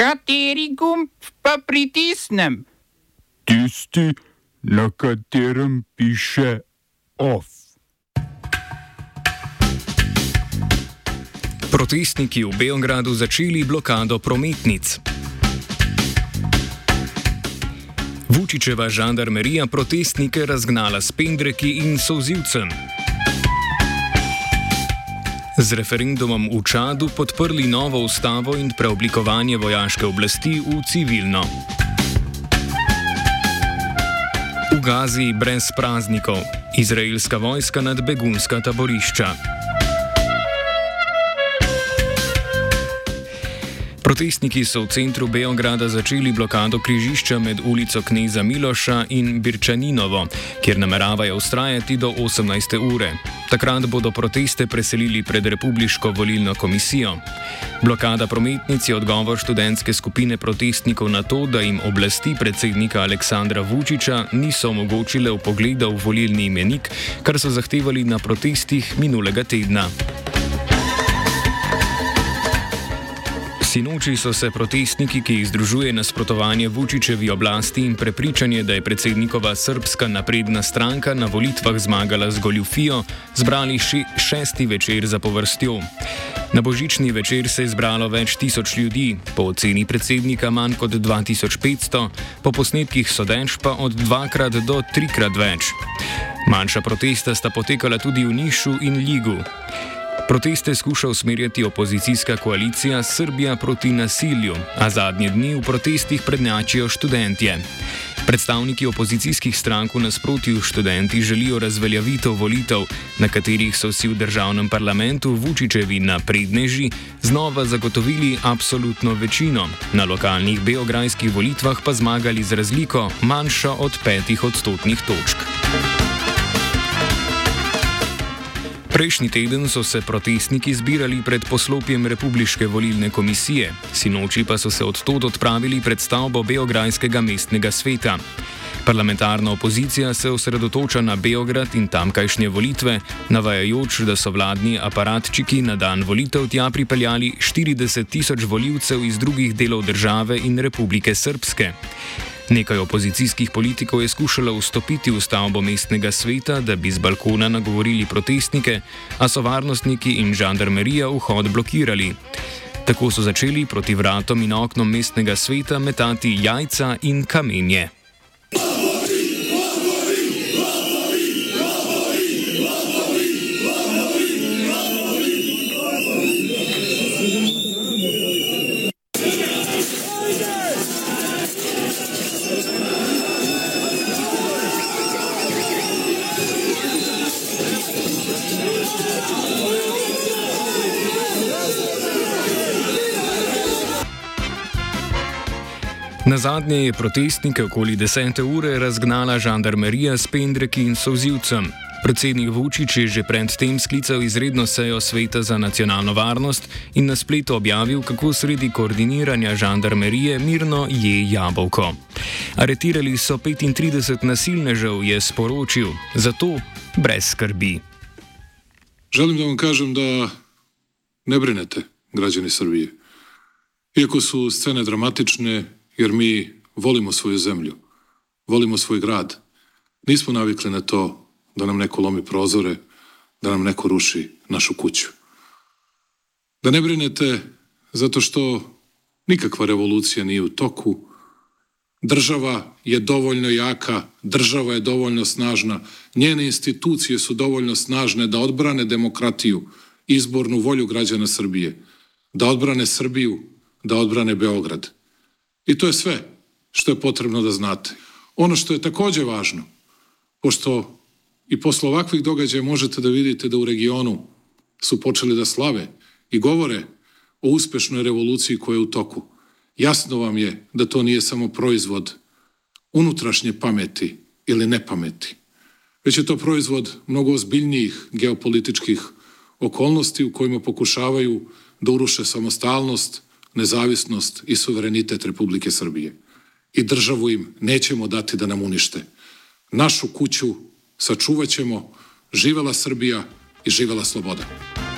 Kateri gumb pa pritisnem? Tisti, na katerem piše OF. Protestniki v Beogradu začeli blokado prometnic. Vučičeva žandarmerija protestnike razgnala s pendreki in sozivcem. Z referendumom v Čadu podprli novo ustavo in preoblikovanje vojaške oblasti v civilno. V Gazi brez praznikov, izraelska vojska nad begunska taborišča. Protestniki so v centru Beograda začeli blokado križišča med ulico Kneza Miloša in Birčaninovo, kjer nameravajo ustrajati do 18. ure. Takrat bodo proteste preselili pred Republiško volilno komisijo. Blokada prometnic je odgovor študentske skupine protestnikov na to, da jim oblasti predsednika Aleksandra Vučiča niso omogočile upogleda v volilni imenik, kar so zahtevali na protestih minulega tedna. Sinoči so se protestniki, ki jih združuje nasprotovanje Vučičevi oblasti in prepričanje, da je predsednikova srpska napredna stranka na volitvah zmagala z goljufijo, zbrali še šesti večer za povrstjo. Na božični večer se je zbralo več tisoč ljudi, po oceni predsednika manj kot 2500, po posnetkih sodeč pa od dvakrat do trikrat več. Manjša protesta sta potekala tudi v Nišu in Ligu. Proteste skuša usmerjati opozicijska koalicija Srbija proti nasilju, a zadnje dni v protestih prednjačijo študentje. Predstavniki opozicijskih strank v nasprotju s študenti želijo razveljavitev volitev, na katerih so si v državnem parlamentu Vučičevi napredneži znova zagotovili absolutno večino, na lokalnih beograjskih volitvah pa zmagali z razliko manjšo od petih odstotnih točk. Prejšnji teden so se protestniki zbirali pred poslopjem Republiške volilne komisije, sinoči pa so se odtod odpravili pred stavbo Beograjskega mestnega sveta. Parlamentarna opozicija se osredotoča na Beograd in tamkajšnje volitve, navajajoč, da so vladni aparatčiki na dan volitev tja pripeljali 40 tisoč voljivcev iz drugih delov države in Republike Srpske. Nekaj opozicijskih politikov je skušalo vstopiti v stavbo mestnega sveta, da bi z balkona nagovorili protestnike, a so varnostniki in žandarmerija vhod blokirali. Tako so začeli proti vratom in oknom mestnega sveta metati jajca in kamenje. Na zadnje je protestnike okoli 10. ure razgnala žandarmerija s pendreki in sozivcem. Predsednik Vučić je že predtem sklical izredno sejo Sveta za nacionalno varnost in na spletu objavil, kako sredi koordiniranja žandarmerije mirno je jabolko. Aretirali so 35 nasilnežev, je sporočil, zato brez skrbi. Želim, da vam kažem, da ne brinete, građani Srbije. Iako su scene dramatične, jer mi volimo svoju zemlju, volimo svoj grad. Nismo navikli na to da nam neko lomi prozore, da nam neko ruši našu kuću. Da ne brinete zato što nikakva revolucija nije u toku, država je dovoljno jaka, država je dovoljno snažna, njene institucije su dovoljno snažne da odbrane demokratiju, izbornu volju građana Srbije, da odbrane Srbiju, da odbrane Beograd. I to je sve što je potrebno da znate. Ono što je takođe važno, pošto i posle ovakvih događaja možete da vidite da u regionu su počeli da slave i govore o uspešnoj revoluciji koja je u toku. Jasno vam je da to nije samo proizvod unutrašnje pameti ili nepameti, već je to proizvod mnogo ozbiljnijih geopolitičkih okolnosti u kojima pokušavaju da uruše samostalnost, nezavisnost i suverenitet Republike Srbije. I državu im nećemo dati da nam unište. Našu kuću sačuvat ćemo. Živela Srbija i živela sloboda.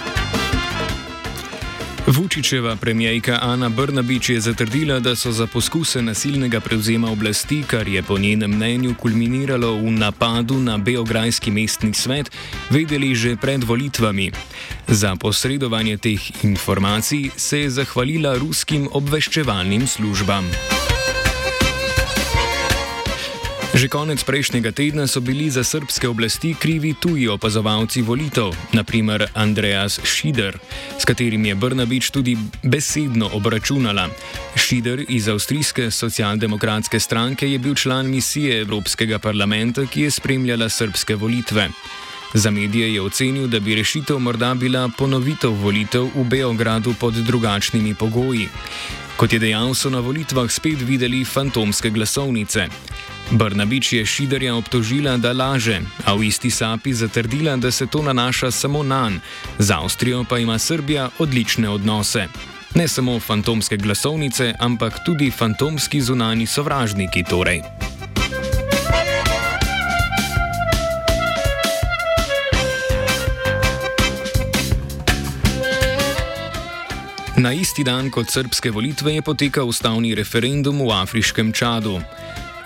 Vučičeva premijejka Ana Brnabič je zatrdila, da so za poskuse nasilnega prevzema oblasti, kar je po njenem mnenju kulminiralo v napadu na Beograjski mestni svet, vedeli že pred volitvami. Za posredovanje teh informacij se je zahvalila ruskim obveščevalnim službam. Že konec prejšnjega tedna so bili za srpske oblasti krivi tuji opazovalci volitev, naprimer Andreas Schider, s katerim je Brnabič tudi besedno obračunala. Schider iz avstrijske socialdemokratske stranke je bil član misije Evropskega parlamenta, ki je spremljala srpske volitve. Za medije je ocenil, da bi rešitev morda bila ponovitev volitev v Beogradu pod drugačnimi pogoji. Kot je dejal, so na volitvah spet videli fantomske glasovnice. Brnabič je Šiderja obtožila, da laže, a v isti sapi zatrdila, da se to nanaša samo na njen, z Avstrijo pa ima Srbija odlične odnose. Ne samo fantomske glasovnice, ampak tudi fantomski zunani sovražniki torej. Na isti dan kot srpske volitve je potekal ustavni referendum v afriškem Čadu.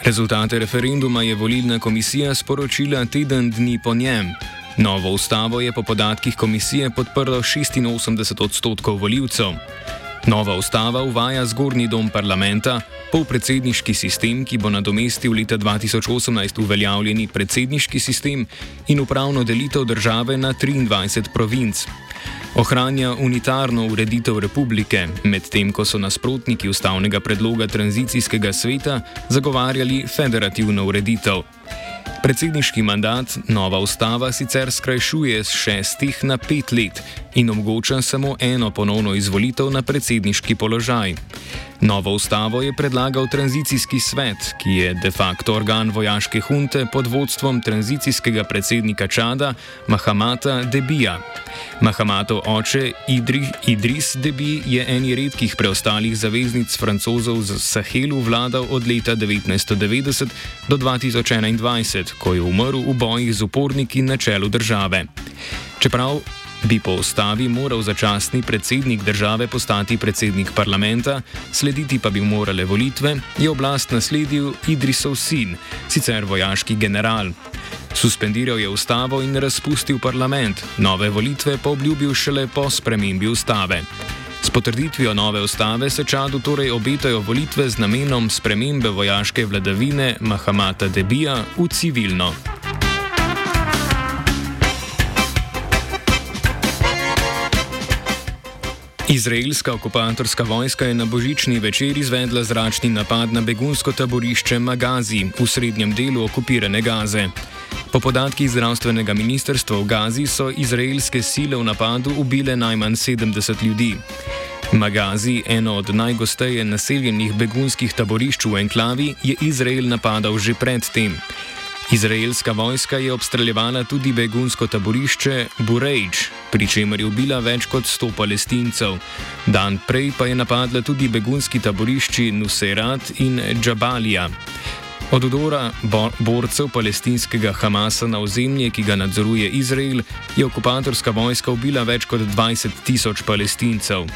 Rezultate referenduma je volilna komisija sporočila teden dni po njem. Novo ustavo je po podatkih komisije podprlo 86 odstotkov voljivcev. Nova ustava uvaja zgornji dom parlamenta, polpredsedniški sistem, ki bo nadomestil leta 2018 uveljavljeni predsedniški sistem in upravno delitev države na 23 provinc. Ohranja unitarno ureditev republike, medtem ko so nasprotniki ustavnega predloga tranzicijskega sveta zagovarjali federativno ureditev. Predsedniški mandat nova ustava sicer skrajšuje z šestih na pet let in omogoča samo eno ponovno izvolitev na predsedniški položaj. Novo ustavo je predlagal tranzicijski svet, ki je de facto organ vojaške hunte pod vodstvom tranzicijskega predsednika Čada Mahamata Debija. Mahamatov oče Idri, Idris Debi je eni redkih preostalih zaveznic francozov z Sahelu vladal od leta 1990 do 2021, ko je umrl v bojih z uporniki na čelu države. Čeprav bi po ustavi moral začasni predsednik države postati predsednik parlamenta, slediti pa bi morale volitve, je oblast nasledil Idrisov sin, sicer vojaški general. Suspendiral je ustavo in razpustil parlament, nove volitve pa obljubil šele po spremembi ustave. S potrditvijo nove ustave se Čadu torej obetajo volitve z namenom spremembe vojaške vladavine Mahamata Debija v civilno. Izraelska okupatorska vojska je na božični večer izvedla zračni napad na begunsko taborišče Magazi v srednjem delu okupirane Gaze. Po podatkih zdravstvenega ministrstva v Gazi so izraelske sile v napadu ubile najmanj 70 ljudi. Magazi, eno od najgosteje naseljenih begunskih taborišč v enklavi, je Izrael napadal že predtem. Izraelska vojska je obstreljevala tudi begunsko taborišče Burejč, pri čemer je ubila več kot 100 palestincev. Dan prej pa je napadla tudi begunski taborišči Nuserat in Džabalija. Od odora bo borcev palestinskega Hamasa na ozemlje, ki ga nadzoruje Izrael, je okupatorska vojska ubila več kot 20 tisoč palestincev.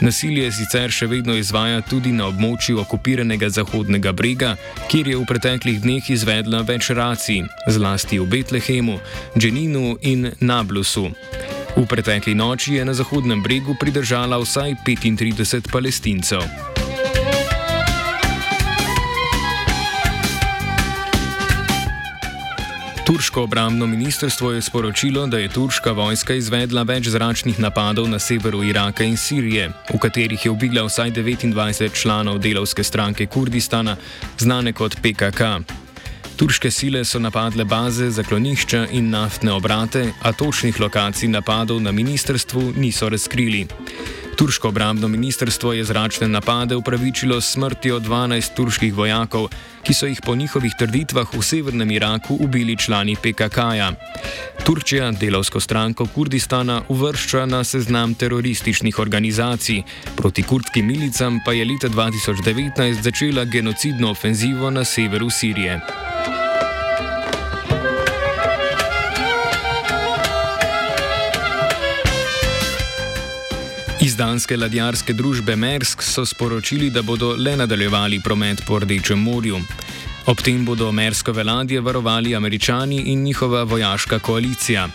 Nasilje sicer še vedno izvaja tudi na območju okupiranega Zahodnega brega, kjer je v preteklih dneh izvedla več racij, zlasti v Betlehemu, Dženinu in Nablusu. V pretekli noči je na Zahodnem bregu pridržala vsaj 35 palestincev. Turško obrambno ministrstvo je sporočilo, da je turška vojska izvedla več zračnih napadov na severu Iraka in Sirije, v katerih je ubila vsaj 29 članov delovske stranke Kurdistana, znane kot PKK. Turške sile so napadle baze, zaklonišča in naftne obrate, a točnih lokacij napadov na ministrstvu niso razkrili. Turško obrambno ministrstvo je zračne napade upravičilo s smrtjo 12 turških vojakov, ki so jih po njihovih trditvah v severnem Iraku ubili člani PKK-ja. Turčija delovsko stranko Kurdistana uvršča na seznam terorističnih organizacij, proti kurdskim milicam pa je leta 2019 začela genocidno ofenzivo na severu Sirije. Iz danske ladjarske družbe Mersk so sporočili, da bodo le nadaljevali promet po Rdečem morju. Ob tem bodo merskove ladje varovali američani in njihova vojaška koalicija.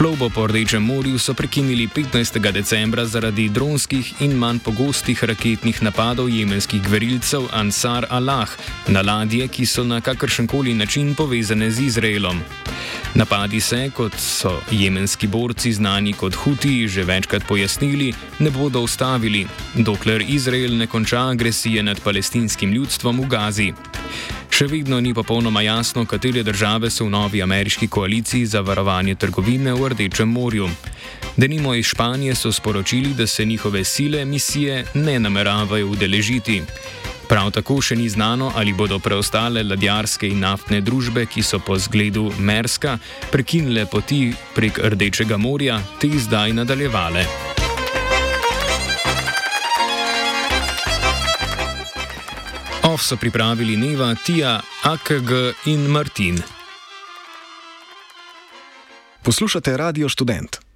Plovbo po Rdečem morju so prekinili 15. decembra zaradi dronskih in manj pogostih raketnih napadov jemenskih gverilcev Ansar Allah na ladje, ki so na kakršenkoli način povezane z Izraelom. Napadi se, kot so jemenski borci znani kot Huti že večkrat pojasnili, ne bodo ustavili, dokler Izrael ne konča agresije nad palestinskim ljudstvom v Gazi. Še vedno ni popolnoma jasno, katere države so v novi ameriški koaliciji za varovanje trgovine v Rdečem morju. Denimo iz Španije so sporočili, da se njihove sile misije ne nameravajo udeležiti. Prav tako še ni znano, ali bodo preostale ladjarske in naftne družbe, ki so po zgledu Merska prekinile poti prek Rdečega morja, te zdaj nadaljevale. Off so pripravili Neva, Tija, AKG in Martin. Poslušate Radio Student.